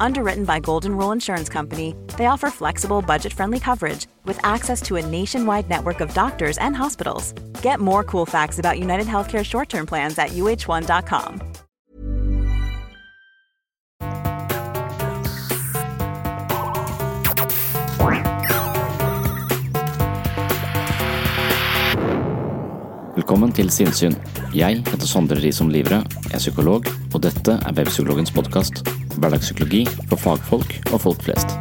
Underwritten by Golden Rule Insurance Company, they offer flexible, budget friendly coverage with access to a nationwide network of doctors and hospitals. Get more cool facts about United Healthcare short term plans at uh1.com. Velkommen til Sinnsyn. Jeg heter Sondre Risom Livre, er psykolog, og dette er Webpsykologens podkast. Hverdagspsykologi for fagfolk og folk flest.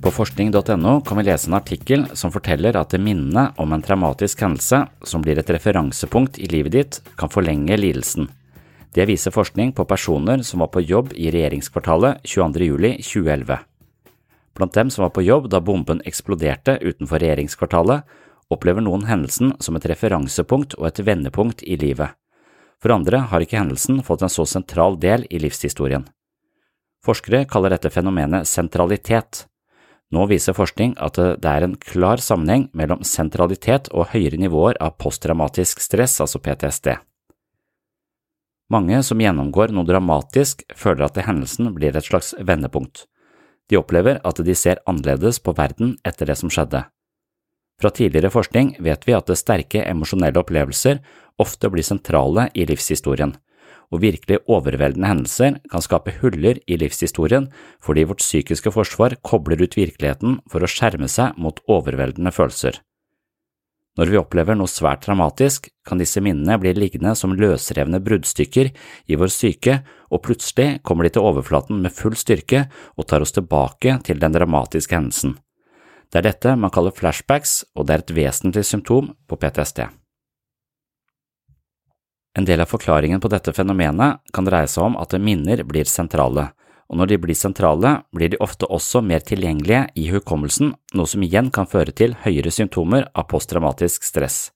På forskning.no kan vi lese en artikkel som forteller at minnene om en traumatisk hendelse som blir et referansepunkt i livet ditt, kan forlenge lidelsen. Det viser forskning på personer som var på jobb i regjeringskvartalet 22.07.2011. Blant dem som var på jobb da bomben eksploderte utenfor regjeringskvartalet, opplever noen hendelsen som et referansepunkt og et vendepunkt i livet. For andre har ikke hendelsen fått en så sentral del i livshistorien. Forskere kaller dette fenomenet sentralitet. Nå viser forskning at det er en klar sammenheng mellom sentralitet og høyere nivåer av posttraumatisk stress, altså PTSD. Mange som gjennomgår noe dramatisk, føler at hendelsen blir et slags vendepunkt. De opplever at de ser annerledes på verden etter det som skjedde. Fra tidligere forskning vet vi at sterke emosjonelle opplevelser ofte blir sentrale i livshistorien, og virkelig overveldende hendelser kan skape huller i livshistorien fordi vårt psykiske forsvar kobler ut virkeligheten for å skjerme seg mot overveldende følelser. Når vi opplever noe svært dramatisk, kan disse minnene bli liggende som løsrevne bruddstykker i vår syke, og plutselig kommer de til overflaten med full styrke og tar oss tilbake til den dramatiske hendelsen. Det er dette man kaller flashbacks, og det er et vesentlig symptom på PTSD. En del av forklaringen på dette fenomenet kan dreie seg om at minner blir sentrale, og når de blir sentrale, blir de ofte også mer tilgjengelige i hukommelsen, noe som igjen kan føre til høyere symptomer av posttraumatisk stress.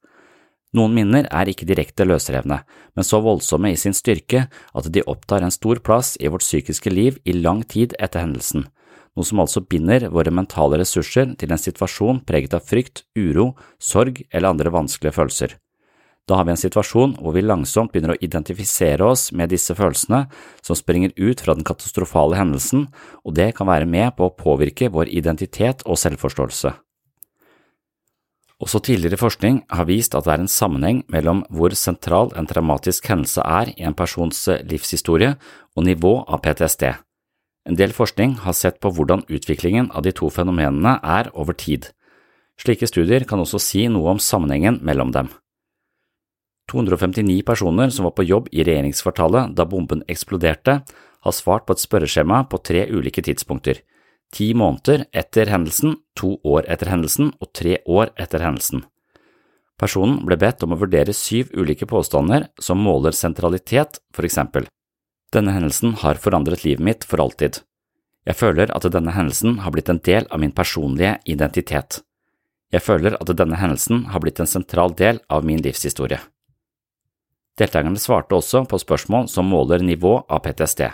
Noen minner er ikke direkte løsrevne, men så voldsomme i sin styrke at de opptar en stor plass i vårt psykiske liv i lang tid etter hendelsen, noe som altså binder våre mentale ressurser til en situasjon preget av frykt, uro, sorg eller andre vanskelige følelser. Da har vi en situasjon hvor vi langsomt begynner å identifisere oss med disse følelsene som springer ut fra den katastrofale hendelsen, og det kan være med på å påvirke vår identitet og selvforståelse. Også tidligere forskning har vist at det er en sammenheng mellom hvor sentral en traumatisk hendelse er i en persons livshistorie og nivå av PTSD. En del forskning har sett på hvordan utviklingen av de to fenomenene er over tid. Slike studier kan også si noe om sammenhengen mellom dem. 259 personer som var på jobb i regjeringskvartalet da bomben eksploderte, har svart på et spørreskjema på tre ulike tidspunkter – ti måneder etter hendelsen, to år etter hendelsen og tre år etter hendelsen. Personen ble bedt om å vurdere syv ulike påstander som måler sentralitet, for eksempel. Denne hendelsen har forandret livet mitt for alltid. Jeg føler at denne hendelsen har blitt en del av min personlige identitet. Jeg føler at denne hendelsen har blitt en sentral del av min livshistorie. Deltakerne svarte også på spørsmål som måler nivå av PTSD.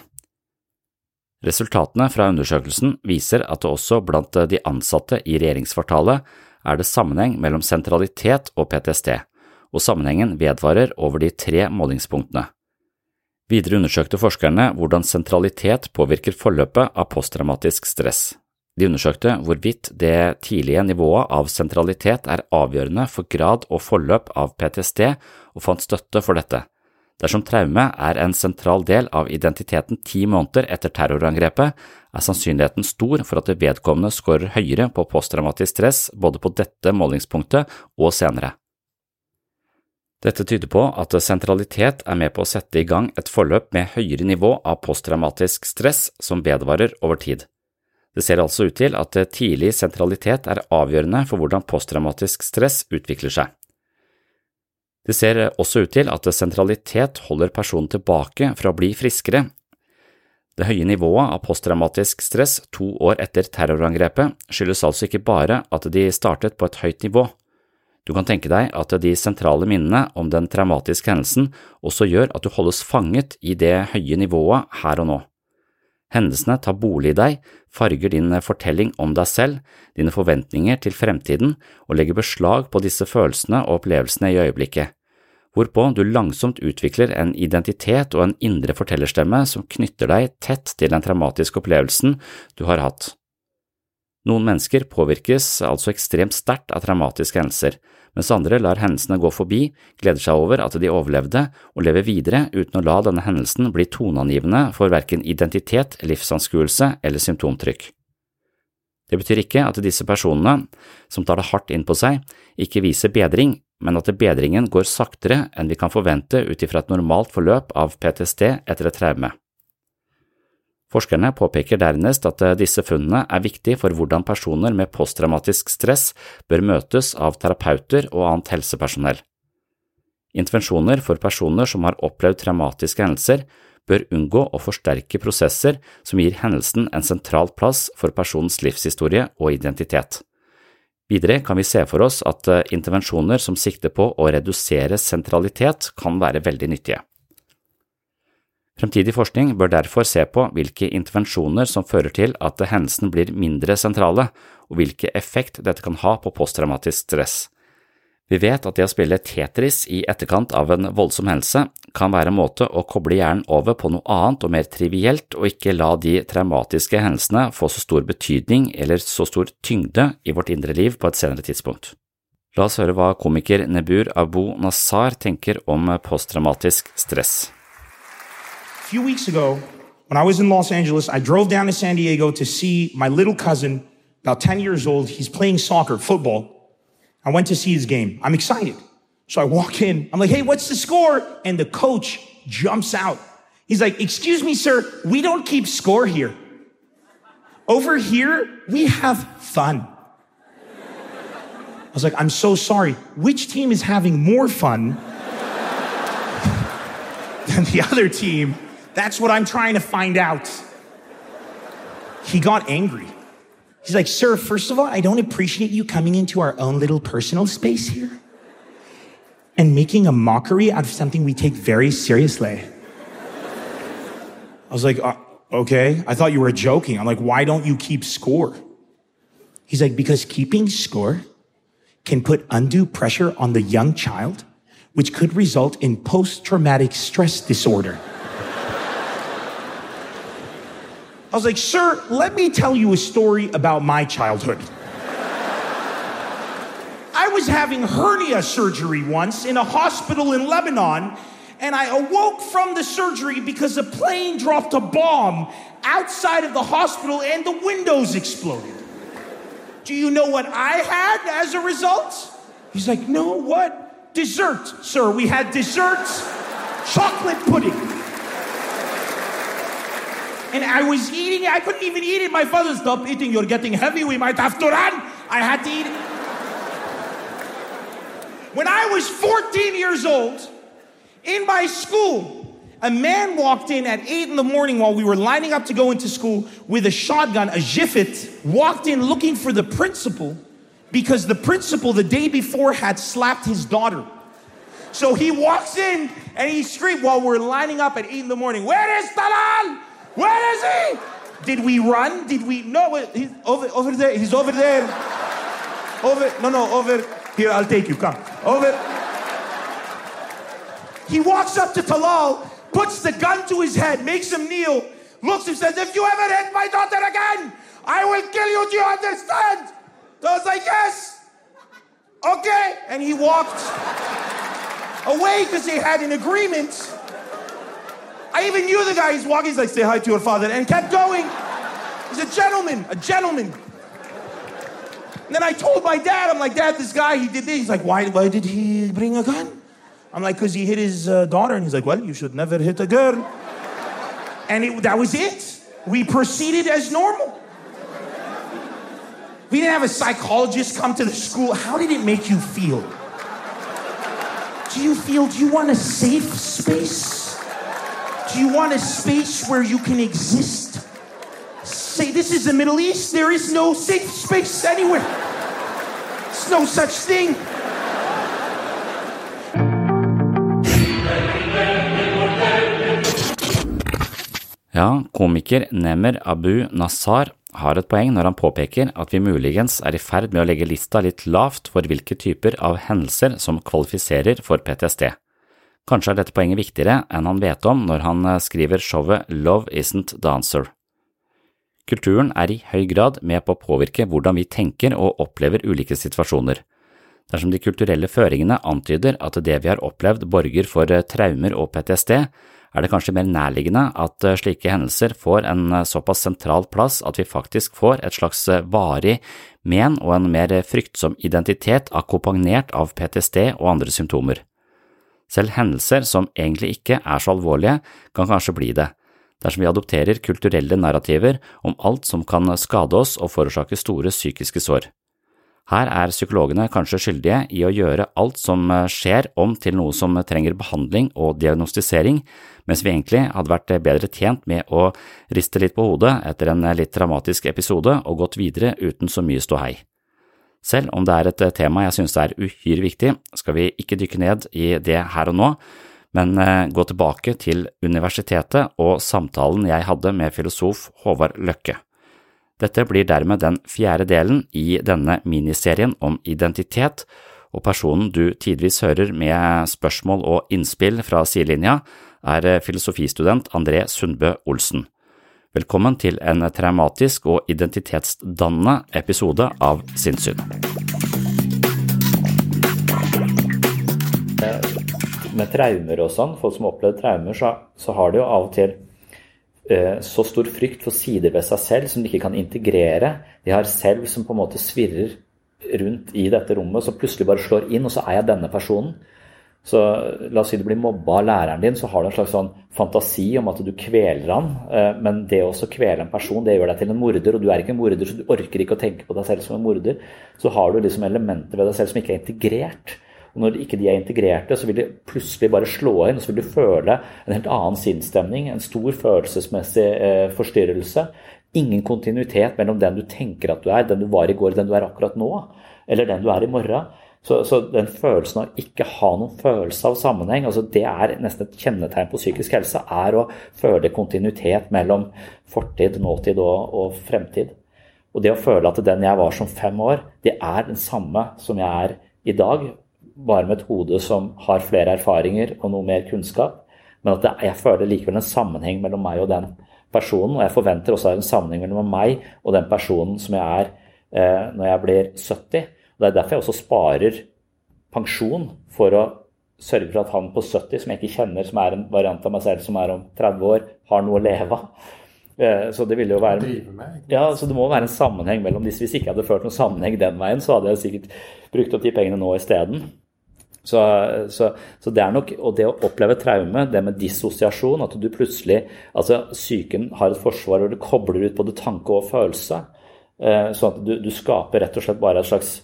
Resultatene fra undersøkelsen viser at det også blant de ansatte i regjeringskvartalet er det sammenheng mellom sentralitet og PTSD, og sammenhengen vedvarer over de tre målingspunktene. Videre undersøkte forskerne hvordan sentralitet påvirker forløpet av posttraumatisk stress. De undersøkte hvorvidt det tidlige nivået av sentralitet er avgjørende for grad og forløp av PTSD, og fant støtte for dette. Dersom traume er en sentral del av identiteten ti måneder etter terrorangrepet, er sannsynligheten stor for at det vedkommende scorer høyere på posttraumatisk stress både på dette målingspunktet og senere. Dette tyder på at sentralitet er med på å sette i gang et forløp med høyere nivå av posttraumatisk stress som vedvarer over tid. Det ser altså ut til at tidlig sentralitet er avgjørende for hvordan posttraumatisk stress utvikler seg. Det ser også ut til at sentralitet holder personen tilbake fra å bli friskere. Det høye nivået av posttraumatisk stress to år etter terrorangrepet skyldes altså ikke bare at de startet på et høyt nivå. Du kan tenke deg at de sentrale minnene om den traumatiske hendelsen også gjør at du holdes fanget i det høye nivået her og nå. Hendelsene tar bolig i deg, farger din fortelling om deg selv, dine forventninger til fremtiden og legger beslag på disse følelsene og opplevelsene i øyeblikket, hvorpå du langsomt utvikler en identitet og en indre fortellerstemme som knytter deg tett til den traumatiske opplevelsen du har hatt. Noen mennesker påvirkes altså ekstremt sterkt av traumatiske hendelser, mens andre lar hendelsene gå forbi, gleder seg over at de overlevde og lever videre uten å la denne hendelsen bli toneangivende for verken identitet, livsanskuelse eller symptomtrykk. Det betyr ikke at disse personene, som tar det hardt inn på seg, ikke viser bedring, men at bedringen går saktere enn vi kan forvente ut ifra et normalt forløp av PTSD etter et traume. Forskerne påpeker dernest at eh, disse funnene er viktige for hvordan personer med posttraumatisk stress bør møtes av terapeuter og annet helsepersonell. Intervensjoner for personer som har opplevd traumatiske hendelser, bør unngå å forsterke prosesser som gir hendelsen en sentral plass for personens livshistorie og identitet. Videre kan vi se for oss at eh, intervensjoner som sikter på å redusere sentralitet, kan være veldig nyttige. Fremtidig forskning bør derfor se på hvilke intervensjoner som fører til at hendelsen blir mindre sentrale, og hvilke effekt dette kan ha på posttraumatisk stress. Vi vet at det å spille Tetris i etterkant av en voldsom hendelse kan være en måte å koble hjernen over på noe annet og mer trivielt, og ikke la de traumatiske hendelsene få så stor betydning eller så stor tyngde i vårt indre liv på et senere tidspunkt. La oss høre hva komiker Nebur Abu Nassar tenker om posttraumatisk stress few weeks ago, when I was in Los Angeles, I drove down to San Diego to see my little cousin, about 10 years old. He's playing soccer, football. I went to see his game. I'm excited. So I walk in. I'm like, hey, what's the score? And the coach jumps out. He's like, excuse me, sir, we don't keep score here. Over here, we have fun. I was like, I'm so sorry. Which team is having more fun than the other team? That's what I'm trying to find out. He got angry. He's like, Sir, first of all, I don't appreciate you coming into our own little personal space here and making a mockery out of something we take very seriously. I was like, uh, okay. I thought you were joking. I'm like, why don't you keep score? He's like, because keeping score can put undue pressure on the young child, which could result in post traumatic stress disorder. I was like, Sir, let me tell you a story about my childhood. I was having hernia surgery once in a hospital in Lebanon, and I awoke from the surgery because a plane dropped a bomb outside of the hospital and the windows exploded. Do you know what I had as a result? He's like, No, what? Dessert, sir. We had dessert, chocolate pudding. And I was eating it. I couldn't even eat it. My father, stop eating. You're getting heavy. We might have to run. I had to eat it. When I was 14 years old, in my school, a man walked in at 8 in the morning while we were lining up to go into school with a shotgun, a jiffet, walked in looking for the principal because the principal the day before had slapped his daughter. So he walks in and he screamed while we're lining up at 8 in the morning, Where is Talal? Where is he? Did we run? Did we? No, he's over, over there. He's over there. over. No, no, over. Here, I'll take you. Come. Over. He walks up to Talal, puts the gun to his head, makes him kneel, looks and says, If you ever hit my daughter again, I will kill you. Do you understand? So I was like, Yes. Okay. And he walked away because they had an agreement. I even knew the guy. He's walking. He's like, say hi to your father, and kept going. He's a gentleman, a gentleman. And then I told my dad, I'm like, Dad, this guy, he did this. He's like, why, why did he bring a gun? I'm like, because he hit his uh, daughter. And he's like, well, you should never hit a girl. And it, that was it. We proceeded as normal. We didn't have a psychologist come to the school. How did it make you feel? Do you feel, do you want a safe space? Do you want a space where you can exist? Say, this is the Middle East. There is no safe space anywhere. It's no such thing. Ja, komiker Nemer Abu Nassar har et poeng når han påpeker at vi muligens er i ferd med å legge lista litt lavt for hvilke typer av hendelser som kvalifiserer for PTSD. Kanskje er dette poenget viktigere enn han vet om når han eh, skriver showet Love Isn't Dancer. Kulturen er i høy grad med på å påvirke hvordan vi tenker og opplever ulike situasjoner. Dersom de kulturelle føringene antyder at det vi har opplevd borger for eh, traumer og PTSD, er det kanskje mer nærliggende at eh, slike hendelser får en såpass sentral plass at vi faktisk får et slags varig men og en mer fryktsom identitet akkompagnert av PTSD og andre symptomer. Selv hendelser som egentlig ikke er så alvorlige, kan kanskje bli det, dersom vi adopterer kulturelle narrativer om alt som kan skade oss og forårsake store psykiske sår. Her er psykologene kanskje skyldige i å gjøre alt som skjer om til noe som trenger behandling og diagnostisering, mens vi egentlig hadde vært bedre tjent med å riste litt på hodet etter en litt dramatisk episode og gått videre uten så mye ståhei. Selv om det er et tema jeg synes er uhyre viktig, skal vi ikke dykke ned i det her og nå, men eh, gå tilbake til universitetet og samtalen jeg hadde med filosof Håvard Løkke. Dette blir dermed den fjerde delen i denne miniserien om identitet, og personen du tidvis hører med spørsmål og innspill fra sidelinja, er eh, filosofistudent André Sundbø Olsen. Velkommen til en traumatisk og identitetsdannende episode av Sinnssyn. Med traumer og sånn, folk som har opplevd traumer, så, så, har de jo av og til eh, så stor frykt for sider ved seg selv som de ikke kan integrere. De har selv som på en måte svirrer rundt i dette rommet, så plutselig bare slår inn, og så er jeg denne personen. Så la oss si du blir mobba av læreren din, så har du en slags sånn fantasi om at du kveler han. Eh, men det å kvele en person, det gjør deg til en morder, og du er ikke en morder, så du orker ikke å tenke på deg selv som en morder. Så har du liksom elementer ved deg selv som ikke er integrert. Og når ikke de er integrerte, så vil de plutselig bare slå inn, og så vil du føle en helt annen sinnsstemning, en stor følelsesmessig eh, forstyrrelse. Ingen kontinuitet mellom den du tenker at du er, den du var i går, den du er akkurat nå, eller den du er i morgen. Så, så, den følelsen av ikke ha noen følelse av sammenheng, altså det er nesten et kjennetegn på psykisk helse, er å føle kontinuitet mellom fortid, nåtid og, og fremtid. Og det å føle at den jeg var som fem år, det er den samme som jeg er i dag, bare med et hode som har flere erfaringer og noe mer kunnskap. Men at jeg føler likevel en sammenheng mellom meg og den personen. Og jeg forventer også en sammenheng mellom meg og den personen som jeg er eh, når jeg blir 70. Og Det er derfor jeg også sparer pensjon, for å sørge for at han på 70, som jeg ikke kjenner, som er en variant av meg selv som er om 30 år, har noe å leve av. Eh, så det ville jo være Ja, så det må være en sammenheng mellom disse. Hvis ikke jeg hadde ført noen sammenheng den veien, så hadde jeg sikkert brukt opp de pengene nå isteden. Så, så, så det er nok Og det å oppleve traume, det med dissosiasjon, at du plutselig Altså, psyken har et forsvar hvor du kobler ut både tanke og følelse. Eh, sånn at du, du skaper rett og slett bare et slags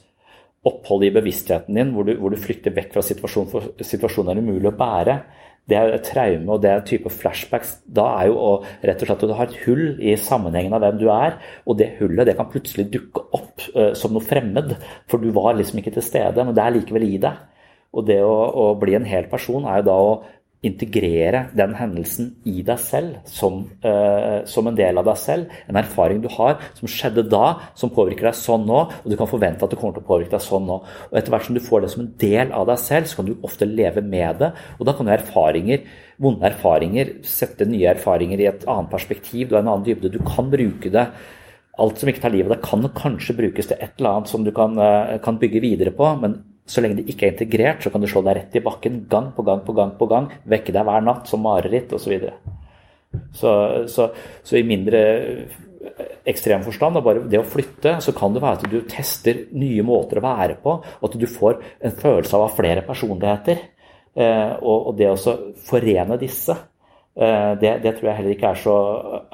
opphold i bevisstheten din hvor du, hvor du flykter vekk fra situasjonen, for situasjonen er umulig å bære. Det er traume og det er type flashbacks. Da er jo å, rett og slett at du har et hull i sammenhengen av hvem du er, og det hullet det kan plutselig dukke opp uh, som noe fremmed, for du var liksom ikke til stede, men det er likevel i deg. Og det å, å bli en hel person er jo da å integrere den hendelsen i deg selv som, uh, som, en del av deg selv. En erfaring du har som skjedde da, som påvirker deg sånn nå, og du kan forvente at det kommer til å påvirke deg sånn nå. Og Etter hvert som du får det som en del av deg selv, så kan du ofte leve med det. Og da kan jo erfaringer, vonde erfaringer sette nye erfaringer i et annet perspektiv. Du har en annen dybde. Du kan bruke det. Alt som ikke tar livet av deg, kan kanskje brukes til et eller annet som du kan, uh, kan bygge videre på. men så lenge det ikke er integrert, så kan du slå deg rett i bakken gang på gang på gang, på gang, vekke deg hver natt som mareritt osv. Så, så, så i mindre ekstrem forstand, og bare det å flytte, så kan det være at du tester nye måter å være på, og at du får en følelse av å ha flere personligheter. Eh, og, det å forene disse, eh, det, det, tror jeg heller ikke er så,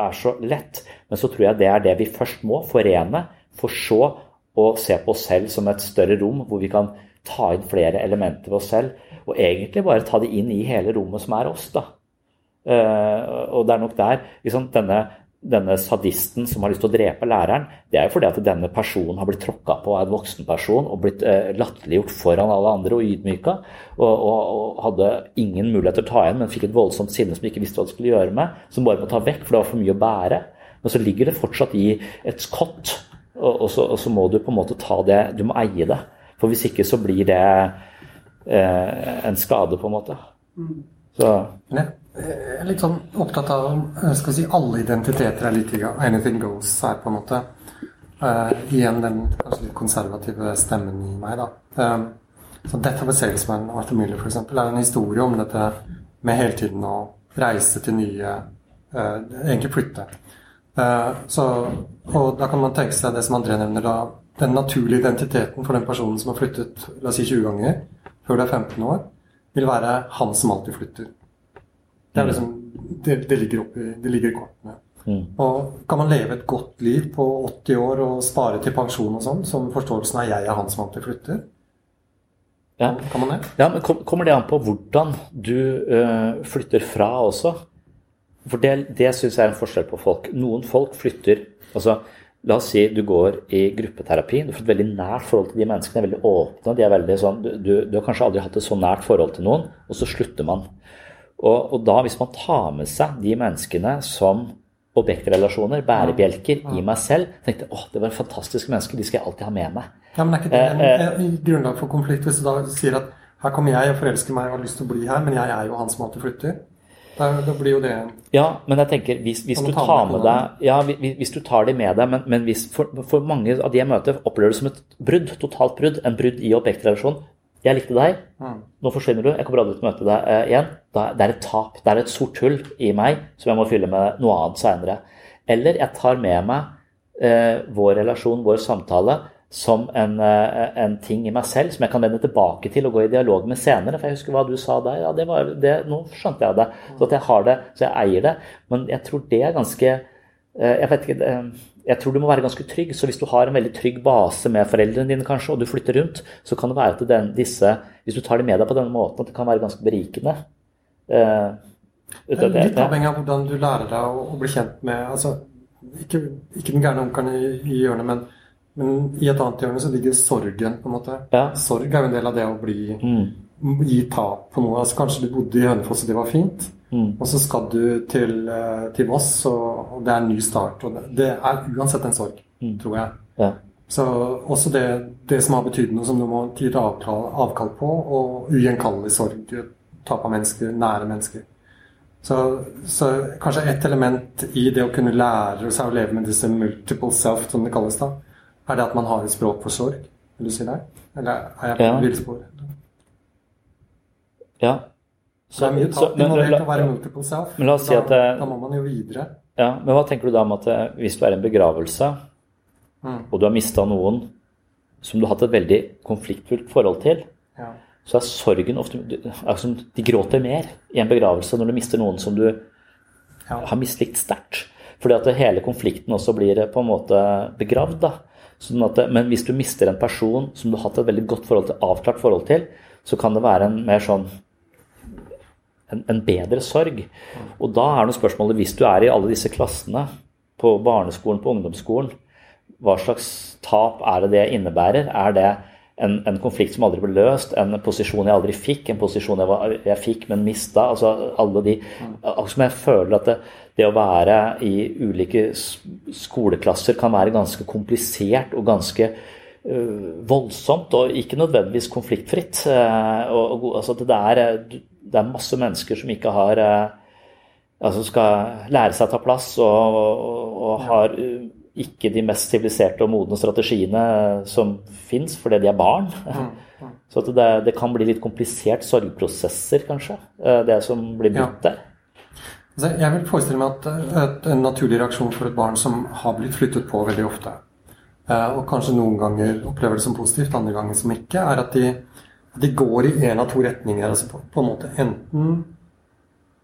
er så lett. Men så tror jeg det er det vi først må forene, for så å se på oss selv som et større rom hvor vi kan ta inn flere elementer ved oss selv. Og egentlig bare ta det inn i hele rommet som er oss. da. Uh, og det er nok der liksom, denne, denne, sadisten som har lyst til å drepe læreren, det er jo fordi at denne personen har blitt tråkka på av en voksen person og blitt uh, latterliggjort foran alle andre og ydmyka. Og, og, og, hadde ingen mulighet til å ta igjen, men fikk et voldsomt sinne som ikke visste hva de skulle gjøre med. Som bare må ta vekk, for det var for mye å bære. Men så ligger det fortsatt i et skott, og, og så, så må du på en måte ta det Du må eie det. For hvis ikke så blir det eh, en skade, på en måte. Så. Jeg er litt sånn opptatt av skal si, alle identiteter er like. Anything goes her, på en måte. Uh, igjen den kanskje litt konservative stemmen i meg, da. Uh, så Death of a Salesman av Arthur Miller f.eks. er en historie om dette med hele tiden å reise til nye uh, Egentlig flytte. så, og da kan man tenke seg det som André nevner, da den naturlige identiteten for den personen som har flyttet la oss si 20 ganger før du er 15 år, vil være han som alltid flytter. Det, er mm. liksom, det, det ligger, oppi, det ligger i kortene. Mm. Og kan man leve et godt liv på 80 år og spare til pensjon og sånn, som forståelsen av 'jeg er han som alltid flytter'? Ja. Kan man det? Ja, men Kommer det an på hvordan du øh, flytter fra også? For det, det syns jeg er en forskjell på folk. Noen folk flytter altså La oss si du går i gruppeterapi. Du får et veldig nært forhold til de menneskene. er veldig åpne. de er veldig sånn, du, du, har kanskje aldri hatt et så nært forhold til noen, og så slutter man. Og, og da, hvis man tar med seg de menneskene som objektrelasjoner, bærebjelker, i meg selv tenkte åh, det var en fantastisk menneske, de skal jeg alltid ha med meg. Ja, Men er ikke det en, en, eh, grunnlag for konflikt hvis du da sier at her kommer jeg og forelsker meg og har lyst til å bli her, men jeg er jo han som alltid flytter? Da, blir jo det Ja, men jeg tenker hvis, hvis du tar med deg Ja, hvis, du tar de med deg, men, men hvis, for, for, mange av de jeg møter, opplever det som et brudd. Totalt brudd. En brudd i objektrelasjon. Jeg likte deg, mm. nå forsvinner du, jeg kommer aldri til å møte deg uh, igjen. Det er et tap. Det er et sort hull i meg som jeg må fylle med noe annet seinere. Eller jeg tar med meg uh, vår relasjon, vår samtale, som en, eh, en, ting i meg selv som jeg kan vende tilbake til og gå i dialog med senere. For jeg husker hva du sa der. Ja, det var, det, nå skjønte jeg det. Så at jeg har det, så jeg eier det. Men jeg tror det er ganske eh, Jeg vet ikke jeg tror du må være ganske trygg. Så hvis du har en veldig trygg base med foreldrene dine, kanskje, og du flytter rundt, så kan det være at den, disse Hvis du tar dem med deg på denne måten, at det kan være ganske berikende. Uh, det litt avhengig av hvordan du lærer deg å, å bli kjent med altså, ikke, ikke den gærne onkelen i, i hjørnet, men men i et annet hjørne så ligger sorgen, på en måte. Ja. Sorg er jo en del av det å bli mm. Gi tap på noe. Altså Kanskje du bodde i Hønefoss, og det var fint. Mm. Og så skal du til, eh, til Voss, og, det er en ny start. Og det, det er uansett en sorg, mm. tror jeg. Ja. Så også det, det, som har betydd noe som du må gi avkall, avkall på, og ugjenkallelig sorg. Tap av mennesker, nære mennesker. Så, så, kanskje et element i det å kunne lære seg å leve med disse multiple self, som det kalles da, er det at man har et språk for sorg? Vil du si det? Eller er jeg på ja. villspor? Ja. Så, det er mye tatt involvert å være multiple self. Men la oss si at, da, da må man jo videre. Ja, Men hva tenker du da om at eh, hvis du er i en begravelse, mm. og du har mista noen som du har hatt et veldig konfliktfullt forhold til, ja. så er sorgen ofte altså, De gråter mer i en begravelse når du mister noen som du ja. har mislikt sterkt. Fordi at hele konflikten også blir på en måte begravd. da. Sånn at, men hvis du mister en person som du har hatt et veldig godt forhold til, avklart forhold til, så kan det være en mer sånn en, en bedre sorg. Og da er det spørsmålet, hvis du er i alle disse klassene, på barneskolen, på ungdomsskolen, hva slags tap er det det innebærer? Er det en, en, konflikt som aldri ble løst, en posisjon jeg aldri fikk, en posisjon jeg, var, jeg fikk, men mista. Altså alle de som jeg føler at det, det, å være i ulike skoleklasser kan være ganske komplisert og ganske uh, voldsomt, og ikke nødvendigvis konfliktfritt. Uh, og, altså det, er, det, er, masse mennesker som ikke har uh, Altså skal lære seg å ta plass og, og, og har ikke de mest siviliserte og modne strategiene som fins, fordi de er barn. Så det, det, kan bli litt komplisert sorgprosesser, kanskje, eh, det som blir brutt der. Ja. jeg vil forestille meg at, at, en naturlig reaksjon for et barn som har blitt flyttet på veldig ofte, eh, og kanskje noen ganger opplever det som positivt, andre ganger som ikke, er at de, de går i en av to retninger. altså på, på en måte Enten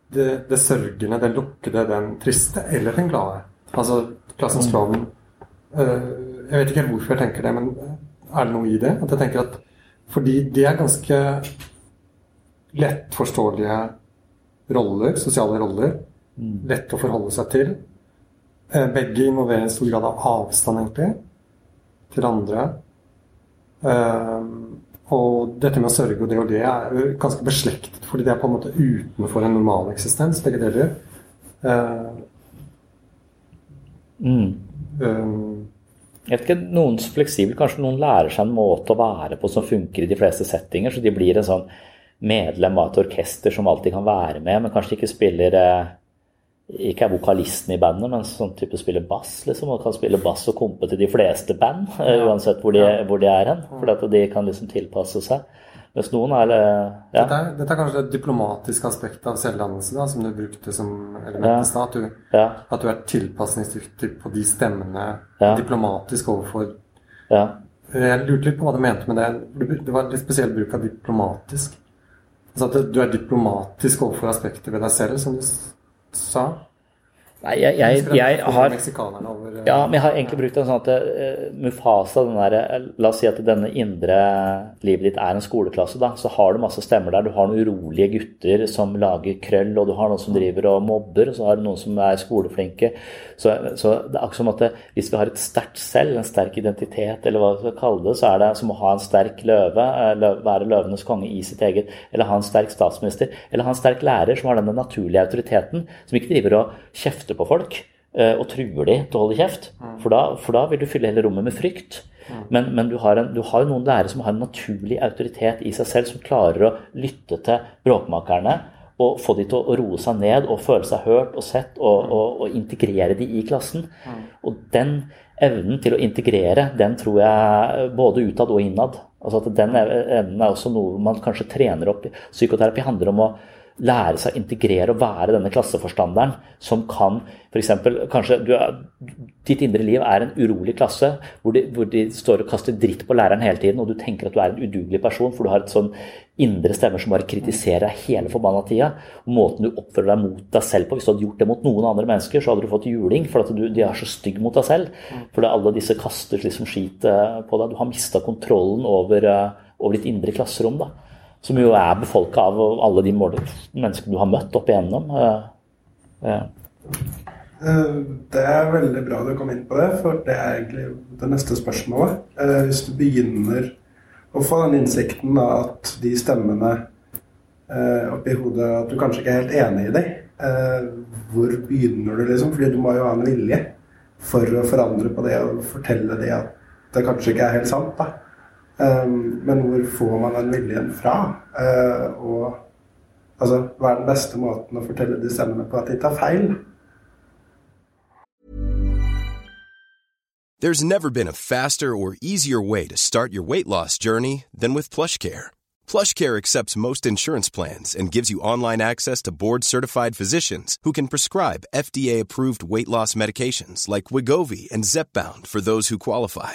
det, det sørgende, den lukkede, den triste, eller den glade. Altså Klassens klovn. Eh, jeg vet ikke helt hvorfor jeg tenker det, men er det noe i det? At jeg tenker at Fordi de er ganske lettforståelige roller, sosiale roller. Mm. Lett å forholde seg til. Eh, begge involverer en stor grad av avstand, egentlig, til andre. Eh, og dette med å sørge og det og det er ganske beslektet, fordi det er på en måte utenfor en normal eksistens, begge deler. Mm. Um, jeg vet ikke, Noen fleksibel, kanskje noen lærer seg en måte å være på som funker i de fleste settinger. Så de blir en sånn medlem av et orkester som alltid kan være med, men kanskje ikke spiller eh, Ikke er vokalisten i bandet, men sånn type spiller bass, liksom. Og kan spille bass og kompe til de fleste band, eh, uansett hvor de, hvor de er hen. For at de kan liksom tilpasse seg. Mens noen er ja. dette, er, dette, er, kanskje det diplomatiske aspektet av selvdannelse, da, som du brukte som element i stad. At, du er tilpasningsdyktig på de stemmene diplomatisk overfor Jeg lurte litt på hva du mente med det. Det var en litt spesiell bruk av diplomatisk. Altså at du er diplomatisk overfor aspekter ved deg selv, som du sa. Nei, jeg, jeg, jeg, har eh, Ja, men jeg har egentlig brukt en sånn at uh, Mufasa, den der, eh, La oss si at denne indre livet ditt er en skoleklasse, da. Så har du masse stemmer der. Du har noen urolige gutter som lager krøll, og du har noen som driver og mobber, og så har du noen som er skoleflinke. Så, så det er akkurat som at hvis vi har et sterkt selv, en sterk identitet, eller hva vi skal kalle det, så er det som å ha en sterk løve, lø, være løvenes konge i sitt eget, eller ha en sterk statsminister, eller ha en sterk lærer som har denne naturlige autoriteten, som ikke driver og kjefter kjefter på folk eh, og truer de til å holde kjeft. Mm. For da, for da vil du fylle hele rommet med frykt. Mm. Men, men, du har jo noen lærere som har en naturlig autoritet i seg selv, som klarer å lytte til bråkmakerne og få de til å roe seg ned og føle seg hørt og sett, og, og, og integrere de i klassen. Og den evnen til å integrere, den tror jeg både utad og innad. Altså at Den evnen er også noe man kanskje trener opp. Psykoterapi handler om å lære seg å integrere og være denne klasseforstanderen som kan f.eks. kanskje er, Ditt indre liv er en urolig klasse hvor de, hvor de, står og kaster dritt på læreren hele tiden, og du tenker at du er en udugelig person, for du har et sånn indre stemmer som bare kritiserer deg hele forbanna tida. Måten du oppfører deg mot deg selv på Hvis du hadde gjort det mot noen andre mennesker, så hadde du fått juling, for at du, de er så stygge mot deg selv. For alle disse kaster liksom skit på deg. Du har mista kontrollen over, eh, over ditt indre klasserom. da som jo er befolka av alle de menneskene du har møtt opp igjennom. Eh, eh, det er veldig bra du kom inn på det, for det er egentlig det neste spørsmålet. Eh, hvis du begynner å få den innsikten at de stemmene oppi hodet At du kanskje ikke er helt enig i dem, hvor begynner du, liksom? Fordi du må jo ha en vilje for å forandre på det og fortelle det at det kanskje ikke er helt sant. da. Um, men hvor får man den viljen fra? Uh, og altså, hva er den beste måten å fortelle de stemmene på at de tar feil? There's never been a faster or easier way to start your weight loss journey than with PlushCare. PlushCare accepts most insurance plans and gives you online access to board-certified physicians who can prescribe FDA-approved weight loss medications like Wigovi and Zepbound for those who qualify.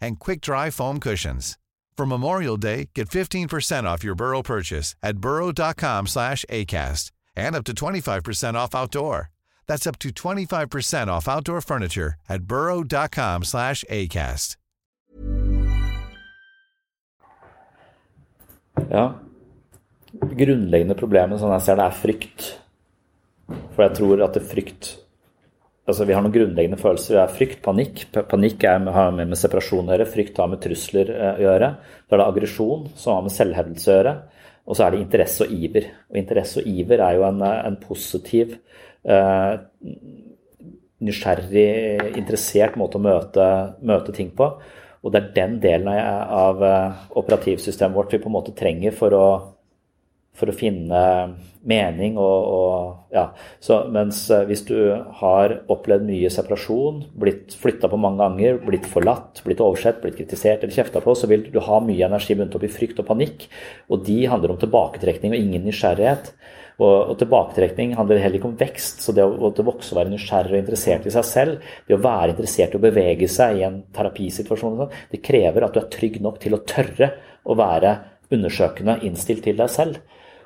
and quick-dry foam cushions. For Memorial Day, get 15% off your Burrow purchase at burrow.com slash ACAST and up to 25% off outdoor. That's up to 25% off outdoor furniture at burrow.com slash ACAST. Ja. Grunnleggende problemet sånn jeg ser det, er frykt. For jeg tror at det frykt altså Vi har noen grunnleggende følelser. Det er frykt, panikk. Panikk er, har med, med separasjon å gjøre. Frykt har med trusler eh, å gjøre. Så er det aggresjon, som har med selvhevdelse å gjøre. Og så er det interesse og iver. Og interesse og iver er jo en, en positiv, eh, nysgjerrig, interessert måte å møte, møte, ting på. Og det er den delen av, av eh, operativsystemet vårt vi på en måte trenger for å for å finne mening og, og ja. Så, mens eh, hvis du har opplevd mye separasjon, blitt flytta på mange ganger, blitt forlatt, blitt oversett, blitt kritisert eller kjefta på, så vil du ha mye energi bundet opp i frykt og panikk. Og de handler om tilbaketrekning og ingen nysgjerrighet. Og, og tilbaketrekning handler heller ikke om vekst. Så det å, å vokse og være nysgjerrig og interessert i seg selv, det å være interessert i å bevege seg i en terapisituasjon, sånn, det krever at du er trygg nok til å tørre å være undersøkende innstilt til deg selv.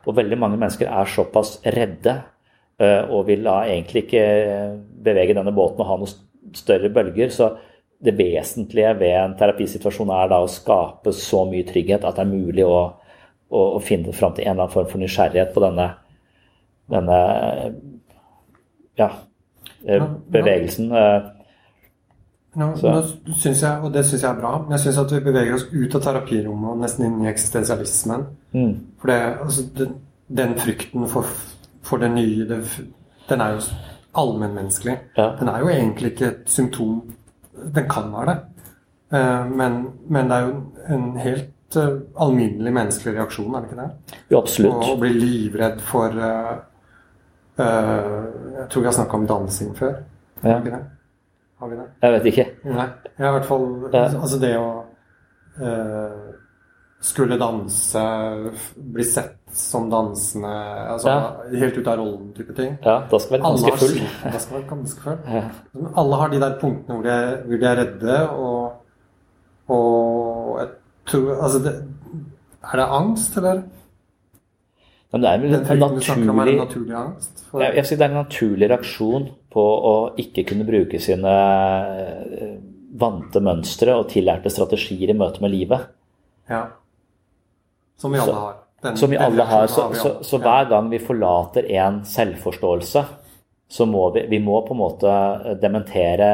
Og veldig mange mennesker er såpass redde eh, og vil da egentlig ikke bevege denne båten og ha noen større bølger. Så det vesentlige ved en terapisituasjon er da å skape så mye trygghet at det er mulig å, å, å finne fram til en eller annen form for nysgjerrighet på denne, denne ja, eh, bevegelsen. Eh. så. nå synes jeg, og det syns jeg er bra, men jeg syns at vi beveger oss ut av terapirommet og nesten inn i eksistensialismen. Mm. For det, altså, det, den frykten for, for det nye, det, den er jo allmennmenneskelig. Ja. Den er jo egentlig ikke et symptom. Den kan være det. Uh, men, men, det er jo en helt uh, alminnelig menneskelig reaksjon, er det ikke det? Jo, absolutt. Å bli livredd for uh, Jeg tror vi har snakka om dansing før. Ja. Ikke det? Har vi det? Jeg vet ikke. Nei. Jeg har i hvert fall ja. Altså det å uh, skulle danse, bli sett som dansende altså ja. Helt ut av rollen type ting. Ja, da skal være ganske full. Da skal være ganske full. Ja. Alle har de der punktene hvor de er, hvor de er redde, og, og jeg tror Altså, det, er det angst, eller? Men det er vel en naturlig, om, er naturlig angst? For... Jeg, jeg det er en naturlig reaksjon på å ikke kunne bruke sine eh, vante mønstre og tillærte strategier i møte med livet. Ja. Som vi alle har. Den, som vi alle har. Så, så, så, hver gang vi forlater en selvforståelse, så må vi, vi må på en måte dementere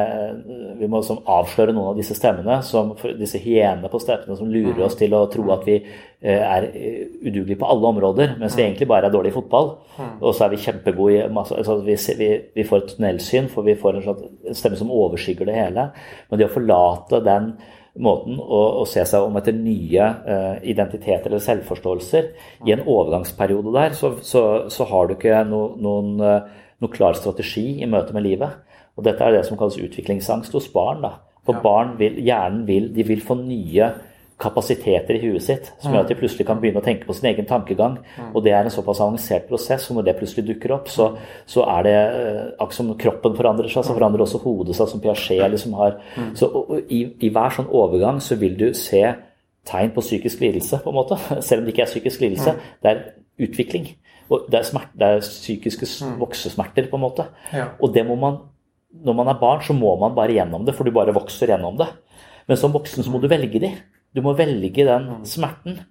Vi må liksom avsløre noen av disse stemmene, som, disse hyenene på steppene som lurer oss til å tro at vi eh, er udugelige på alle områder, mens vi mm. egentlig bare er dårlige i fotball. Mm. Og så er vi kjempegode i masse altså vi, vi, vi, får et tunnelsyn, for vi får en, slags stemme som overskygger det hele. Men det å forlate den måten å, å, se seg om etter nye uh, identiteter eller selvforståelser. I en overgangsperiode der så, så, så har du ikke no, noen, uh, noen, klar strategi i møte med livet. Og dette er det som kalles utviklingsangst hos barn. Da. For ja. barn vil, hjernen vil, de vil få nye kapasiteter i huet sitt som gjør at de plutselig kan begynne å tenke på sin egen tankegang. Og det er en såpass avansert prosess, og når det plutselig dukker opp, så, så er det eh, akkurat som kroppen forandrer seg, så forandrer også hodet seg, som Piaget liksom har. Så i, i, hver sånn overgang så vil du se tegn på psykisk lidelse, på en måte. Selv om det ikke er psykisk lidelse. Det er utvikling. Og det er, smert, det er psykiske voksesmerter, på en måte. Og det må man Når man er barn, så må man bare gjennom det, for du bare vokser gjennom det. Men som voksen så må du velge de. Du må velge den mm. smerten.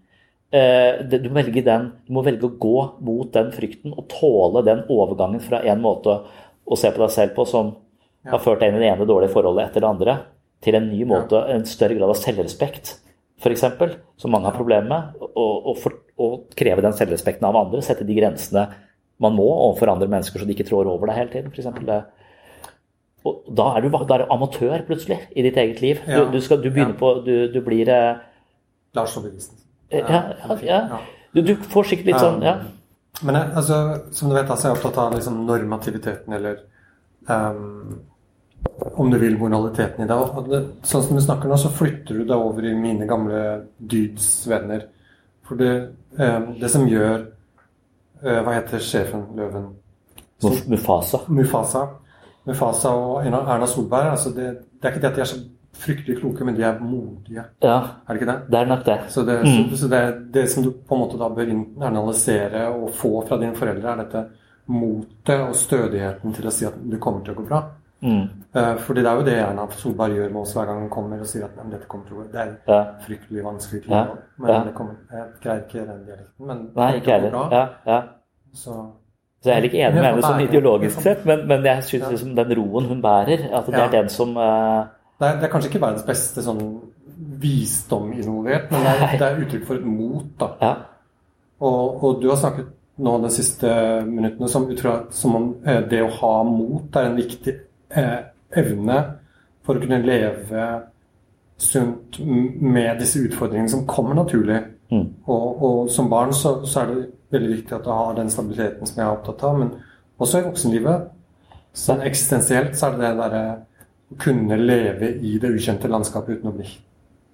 Eh, du må, velge den, du må velge å gå mot den frykten og tåle den overgangen fra en måte å se på deg selv på som har ført deg inn i det ene dårlige forholdet etter det andre, til en ny måte, en større grad av selvrespekt, f.eks., som mange har problemer med. Og, og, for, og, kreve den selvrespekten av andre, sette de grensene man må overfor andre mennesker, så de ikke trår over deg hele tiden. For eksempel. Og da er du, da er du amatør plutselig i ditt eget liv. Ja. Du, du, skal, du, begynner på Du, du blir eh, Lars Saabye-Listen. Ja, ja, ja. Du, du, får sikkert litt sånn ja. Men jeg, altså, som du vet, altså, jeg er opptatt av liksom, normativiteten, eller um, om du vil, moraliteten i deg. Det, sånn som du snakker nå, så flytter du deg over i mine gamle dydsvenner. For det, eh, det som gjør eh, Hva heter sjefen, løven? Mufasa. Mufasa. Mufasa og Erna Solberg. Altså det, det, er ikke det at de er så fryktelig kloke, men de er modige. Ja, er det ikke det? Det er nok det. Så det, mm. så, så det, det, som du på en måte da bør analysere og få fra dine foreldre, er dette motet og stødigheten til å si at det kommer til å gå bra. Mm. Uh, fordi det er jo det Erna Solberg gjør med oss hver gang hun kommer og sier at dette kommer til å gå Det er ja. fryktelig vanskelig til. Men ja. det kommer, jeg greier ikke den dialekten. Men Nei, ikke heller. Ja, ja. Så så jeg er ikke enig med henne sånn ideologisk sett, men, men jeg syns liksom den roen hun bærer, at det er den som uh... det, er, det, er, kanskje ikke verdens beste sånn visdom involvert, men det er, det er uttrykk for et mot. da. Ja. Og, og, du har snakket nå de siste minuttene som, som om eh, det å ha mot er en viktig eh, evne for å kunne leve sunt med disse utfordringene som kommer naturlig. Mm. Og, og, som barn så, så er det veldig viktig at du har den stabiliteten som jeg er opptatt av. Men også i voksenlivet. Sånn eksistensielt så er det det derre å kunne leve i det ukjente landskapet uten å bli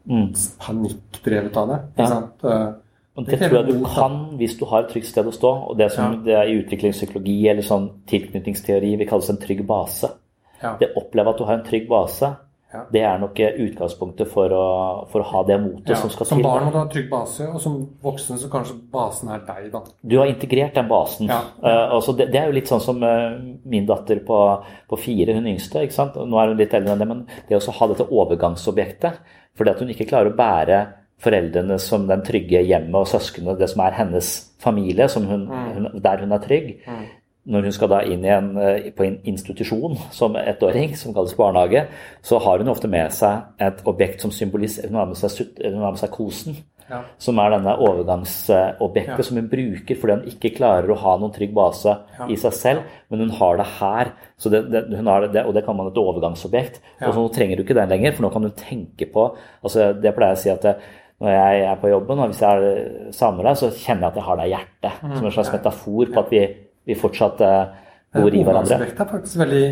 mm. panikkdrevet av det. Ikke ja. sant? Og og det, tror jeg du kan hvis du har et trygt sted å stå. Og det som ja. det er i utviklingspsykologi eller sånn tilknytningsteori vil kalles en trygg base. Ja. Det oppleve at du har en trygg base, ja. Det er nok utgangspunktet for å, for å ha det motet som skal til. Som barn må du ha trygg base, og som voksen så kanskje basen er deg, da. Du har integrert den basen. Uh, altså det, det, er jo litt sånn som uh, min datter på, på, fire, hun yngste. ikke sant? Nå er hun litt eldre enn det, men det å ha dette overgangsobjektet fordi at hun ikke klarer å bære foreldrene som den trygge hjemmet og søsknene, det som er hennes familie, hun, mm. hun, der hun er trygg. Mm når hun skal da inn en, eh, på en institusjon som ettåring, som kalles barnehage, så har hun ofte med seg et objekt som symboliserer Hun har med seg, hun har med seg kosen. Ja. Som er denne overgangsobjektet ja. som hun bruker fordi hun ikke klarer å ha noen trygg base ja. i seg selv, men hun har det her. Så det, det, det, og det kan man et overgangsobjekt. Og så nå trenger du ikke den lenger, for nå kan du tenke på altså Det pleier jeg å si at det, når jeg er på jobben, og hvis jeg savner deg, så kjenner jeg at jeg har deg i hjertet. Mm. Som en slags metafor på at vi vi fortsatt eh, bor i hverandre. Overgangsobjekt er faktisk veldig,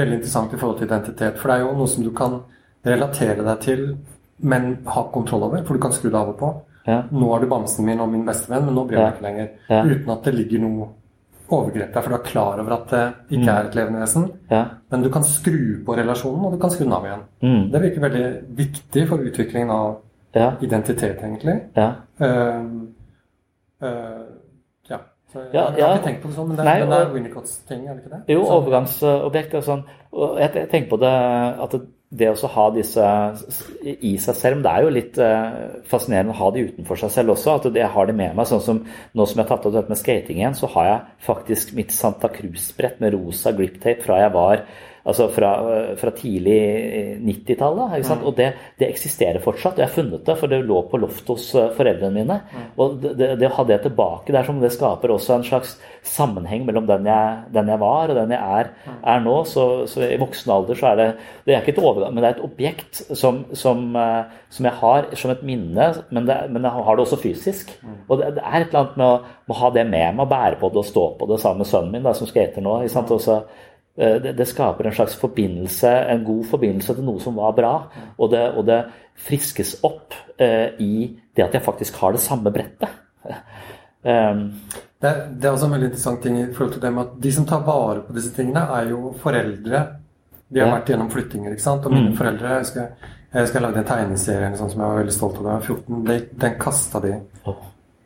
veldig, interessant i forhold til identitet. For det er jo noe som du kan relatere deg til, men ha kontroll over. For du kan skru det av og på. Ja. Nå er du bamsen min og min bestevenn, men nå blir det ja. ikke lenger. Ja. Uten at det ligger noe overgrep der, for du er klar over at det ikke mm. er et levende vesen. Ja. Men du kan skru på relasjonen, og du kan skru den av igjen. Mm. Det virker veldig viktig for utviklingen av ja. identitet, egentlig. Ja. Uh, uh, jeg, ja, jeg har ikke tenkt på det sånn, men det, Nei, det er Winnicotts ting, er det ikke det? Jo, sånn. overgangsobjekt og sånn. Og jeg, jeg tenker på det at det å ha disse i seg selv det er jo litt uh, fascinerende å ha de utenfor seg selv også. At jeg har det med meg. sånn som Nå som jeg har tatt opp dette med skating igjen, så har jeg faktisk mitt Santa Cruz-brett med rosa grip-tape fra jeg var altså fra, fra tidlig 90-tallet. Mm. Og det, det, eksisterer fortsatt. Jeg har funnet det, for det lå på loftet hos eh, foreldrene mine. Mm. Og det, det, å ha det tilbake der, som det skaper også en slags sammenheng mellom den jeg, den jeg var og den jeg er, mm. er nå. Så, så, i voksen alder så er det Det er ikke et overgang, men det er et objekt som, som, eh, som jeg har som et minne, men, men, jeg har det også fysisk. Og det, er et eller annet med å, med å ha det med meg, bære på det og stå på det sammen med sønnen min, da, som skater nå. ikke sant, også Eh, det, det, skaper en slags forbindelse, en god forbindelse til noe som var bra. Og det, og det friskes opp eh, i det at jeg faktisk har det samme brettet. um, det, det, er, også en veldig interessant ting i forhold til det med at de som tar vare på disse tingene, er jo foreldre. De har ja. vært gjennom flyttinger. ikke sant? Og mine mm. foreldre Jeg husker jeg, husker jeg lagde en tegneserie sånn som jeg var veldig stolt av. Da jeg var 14. Den, kasta de.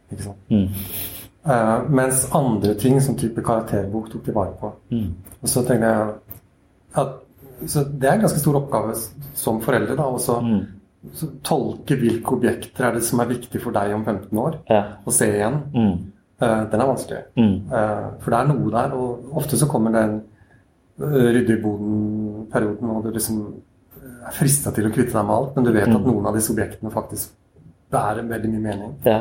Ikke sant? Mm. Uh, mens andre ting, som type karakterbok, tok de vare på. Mm. Og så tenkte jeg at så Det er en ganske stor oppgave som forelder da, å mm. tolke hvilke objekter er det som er viktig for deg om 15 år, ja. og se igjen. Mm. Uh, den er vanskelig. Uh, for det er noe der, og ofte så kommer den rydde i boden-perioden, og du liksom er frista til å kvitte deg med alt, men du vet at mm. noen av disse objektene faktisk bærer veldig mye mening. Ja.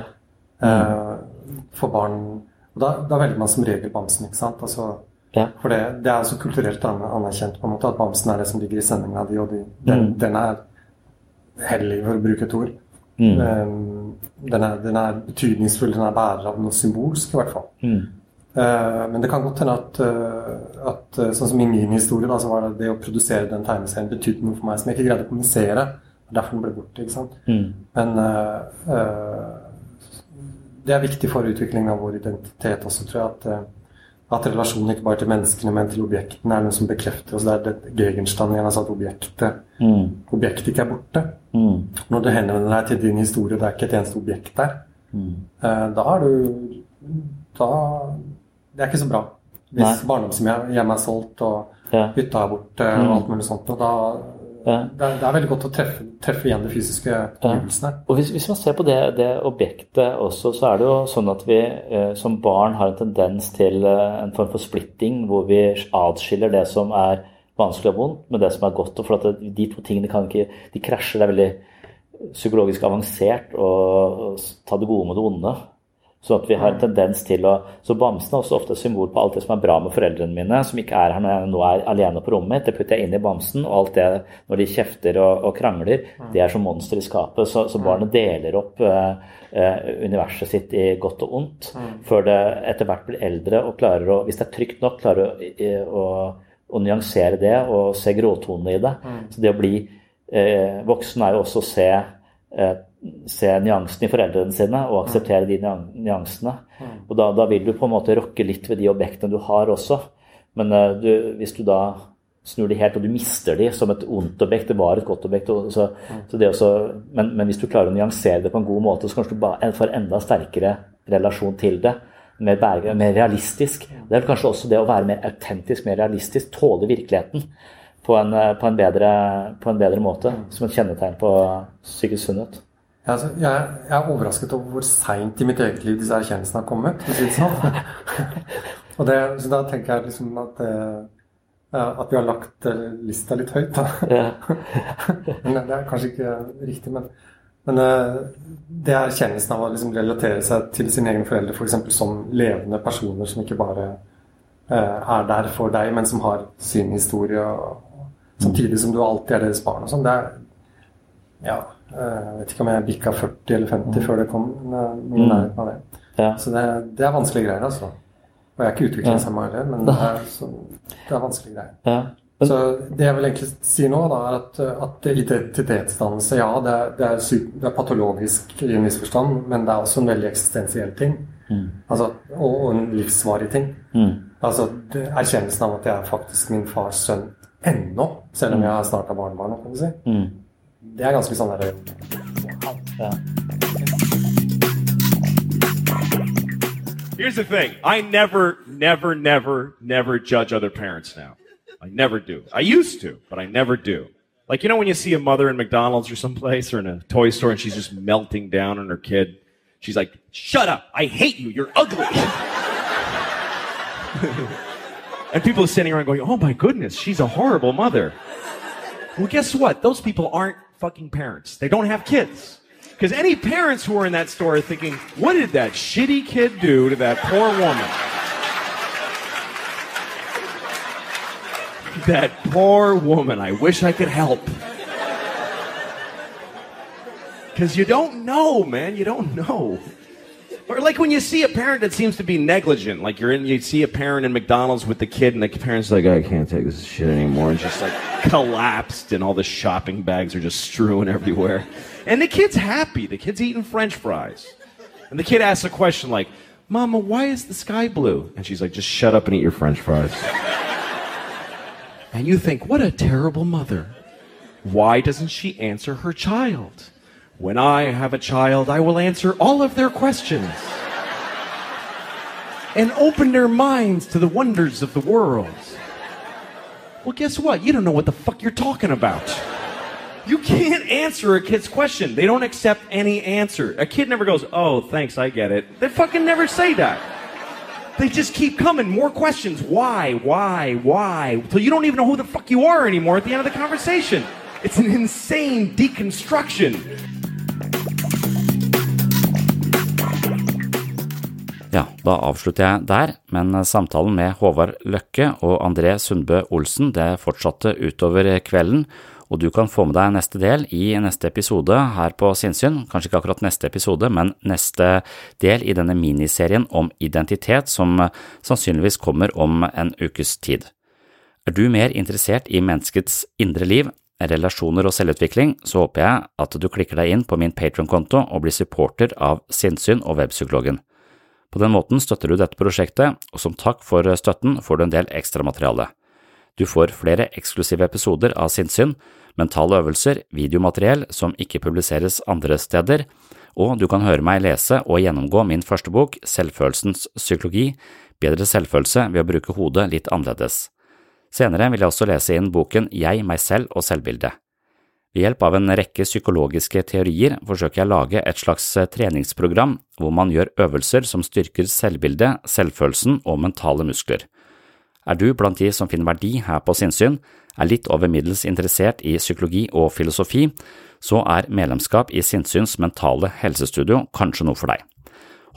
For barn da, da, velger man som regel bamsen. ikke sant? Altså, Ja. For det, det, er så kulturelt anerkjent på en måte at bamsen er det som ligger i sendinga di, og de, den, mm. den, er hellig, for å bruke et ord. Mm. Um, den, er, den, er, betydningsfull, den er bærer av noe symbolsk, i hvert fall. Mm. Uh, men det kan godt hende at, uh, at uh, sånn som i min historie, da, så var det det å produsere den tegneserien betydde noe for meg som jeg ikke greide å kommunisere. Derfor den ble borte. ikke sant? Mm. Men det er viktig for utviklingen av vår identitet også, tror jeg. at at relasjonen ikke bare til menneskene, men til objektene er noe som bekrefter oss. Det er det Gegenstand igjen, altså at objektet, mm. objektet ikke er borte. Mm. Når du henvender deg til din historie, det er ikke et eneste objekt der, mm. eh, da er du da, Det er ikke så bra. Hvis barndomshjemmet er solgt, og ja. hytta er borte, og mm. alt mulig sånt, og da ja. Det, er, det, er, veldig godt å treffe, treffe igjen de fysiske omgivelsene. Ja. Og hvis, hvis, man ser på det, det, objektet også, så er det jo sånn at vi eh, som barn har en tendens til eh, en form for splitting, hvor vi adskiller det som er vanskelig og vondt, med det som er godt. og for at De to tingene kan ikke, de krasjer. Det er veldig psykologisk avansert å ta det gode med det onde. Så at vi har en tendens til å Så bamsen er også ofte et symbol på alt det som er bra med foreldrene mine, som ikke er her når jeg nå er alene på rommet mitt. Det putter jeg inn i bamsen, og alt det når de kjefter og, og krangler, det er som monster i skapet. Så, så barnet deler opp uh, uh, universet sitt i godt og ondt, før det etter hvert blir eldre og klarer å, hvis det er trygt nok, klarer å, å, nyansere det og se gråtonene i det. Så det å bli uh, voksen er jo også å se se nyansene i foreldrene sine og akseptere de nyansene. Mm. Og da, da, vil du på en måte rokke litt ved de objektene du har også. Men uh, du, hvis du da snur de helt, og du mister de som et ondt objekt Det var et godt objekt. Så, mm. så også, men, men, hvis du klarer å nyansere det på en god måte, så kanskje du bare får enda sterkere relasjon til det. Mer, mer realistisk. Det er kanskje også det å være mer autentisk, mer realistisk. Tåle virkeligheten på en, eh, på en, bedre, på en bedre, måte. Mm. Som et kjennetegn på psykisk sunnhet. Ja, altså, jeg, jeg, er overrasket over hvor seint i mitt eget liv disse erkjennelsene har kommet. Sånn. og det, så da tenker jeg liksom at, uh, at vi har lagt uh, lista litt høyt, da. men det er kanskje ikke riktig, men, men det er erkjennelsen av å liksom relatere seg til sine egne foreldre f.eks. For som levende personer som ikke bare er der for deg, men som har sin historie, og, samtidig som du alltid er deres barn og sånn. Det er ja, Eh, jeg vet ikke om jeg bikka 40 eller 50 mm. før det kom. Noe nærhet nærheten av det. Ja. Så det, det, er vanskelige greier, altså. Og jeg er ikke utviklingshemma heller, men det er, så, det er vanskelige greier. Ja. Men, så det jeg vil egentlig si nå, da, er at, at identitetsdannelse, ja, det er, det, er det er, patologisk i en viss forstand, men det er også en veldig eksistensiell ting. Mm. Altså, og, og, en livsvarig ting. Mm. Altså erkjennelsen av at jeg er faktisk min fars sønn ennå, selv om mm. jeg har starta barnebarn, kan du si. Mm. Det er ganske sånn derre ja. Here's the thing. I never, never, never, never judge other parents now. I never do. I used to, but I never do. Like, you know, when you see a mother in McDonald's or someplace or in a toy store and she's just melting down on her kid, she's like, Shut up. I hate you. You're ugly. and people are sitting around going, Oh my goodness, she's a horrible mother. Well, guess what? Those people aren't fucking parents. They don't have kids. Because any parents who are in that store are thinking, what did that shitty kid do to that poor woman? that poor woman. I wish I could help. Because you don't know, man. You don't know. Or like when you see a parent that seems to be negligent, like you're in, you see a parent in McDonald's with the kid, and the parent's like, I can't take this shit anymore, and just like collapsed, and all the shopping bags are just strewn everywhere. And the kid's happy. The kid's eating French fries, and the kid asks a question like, "Mama, why is the sky blue?" And she's like, "Just shut up and eat your French fries." and you think, what a terrible mother. Why doesn't she answer her child? When I have a child, I will answer all of their questions and open their minds to the wonders of the world. Well, guess what? You don't know what the fuck you're talking about. You can't answer a kid's question. They don't accept any answer. A kid never goes, Oh, thanks, I get it. They fucking never say that. They just keep coming. More questions. Why? Why? Why? Till you don't even know who the fuck you are anymore at the end of the conversation. It's an insane deconstruction. Ja, da avslutter jeg der, men samtalen med Håvard Løkke og André Sundbø Olsen det fortsatte utover kvelden, og du kan få med deg neste del i neste episode her på Sinnsyn, kanskje ikke akkurat neste episode, men neste del i denne miniserien om identitet som sannsynligvis kommer om en ukes tid. Er du mer interessert i menneskets indre liv, relasjoner og selvutvikling, så håper jeg at du klikker deg inn på min Patron-konto og blir supporter av Sinnsyn og Webpsykologen. På den måten støtter du dette prosjektet, og som takk for støtten får du en del ekstramateriale. Du får flere eksklusive episoder av sinnssyn, mentale øvelser, videomateriell som ikke publiseres andre steder, og du kan høre meg lese og gjennomgå min første bok, Selvfølelsens psykologi, bedre selvfølelse ved å bruke hodet litt annerledes. Senere vil jeg også lese inn boken Jeg, meg selv og selvbildet. Ved hjelp av en rekke psykologiske teorier forsøker jeg å lage et slags eh, treningsprogram hvor man gjør øvelser som styrker selvbildet, selvfølelsen og mentale muskler. Er du blant de som finner verdi her på sinnssyn, er litt over middels interessert i psykologi og filosofi, så er medlemskap i Sinnsyns mentale helsestudio kanskje noe for deg.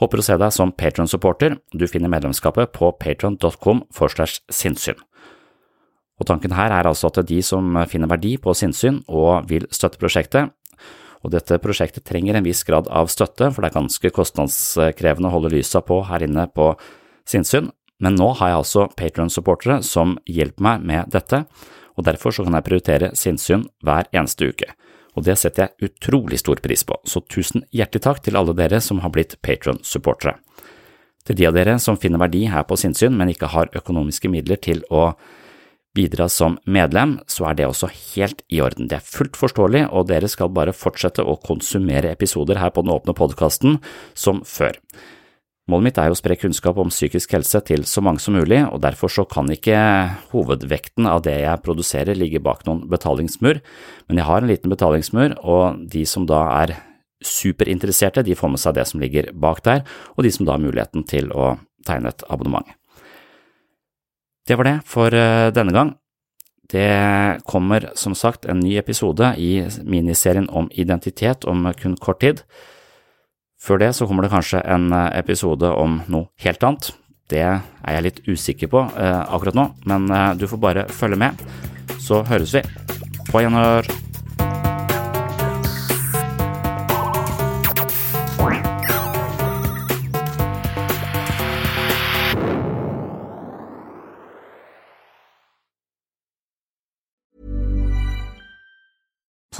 Håper å se deg som Patron-supporter, du finner medlemskapet på patron.com forslash sinnssyn. Og tanken her er altså at de som finner verdi på sinnssyn og vil støtte prosjektet, og dette prosjektet trenger en viss grad av støtte, for det er ganske kostnadskrevende å holde lysa på her inne på sinnssyn, men nå har jeg altså Patron-supportere som hjelper meg med dette, og derfor så kan jeg prioritere sinnssyn hver eneste uke. Og det setter jeg utrolig stor pris på, så tusen hjertelig takk til alle dere som har blitt Patron-supportere. Til de av dere som finner verdi her på sinnssyn, men ikke har økonomiske midler til å bidra som medlem, så er det også helt i orden. Det er fullt forståelig, og dere skal bare fortsette å konsumere episoder her på den åpne podkasten som før. Målet mitt er å spre kunnskap om psykisk helse til så mange som mulig, og derfor så kan ikke hovedvekten av det jeg produserer ligge bak noen betalingsmur, men jeg har en liten betalingsmur, og de som da er superinteresserte, de får med seg det som ligger bak der, og de som da har muligheten til å tegne et abonnement. Det var det for eh, denne gang. Det kommer som sagt en ny episode i miniserien om identitet om kun kort tid. Før det så kommer det kanskje en eh, episode om noe helt annet. Det er jeg litt usikker på eh, akkurat nå, men du får bare følge med. Så høres vi. På gjenhør.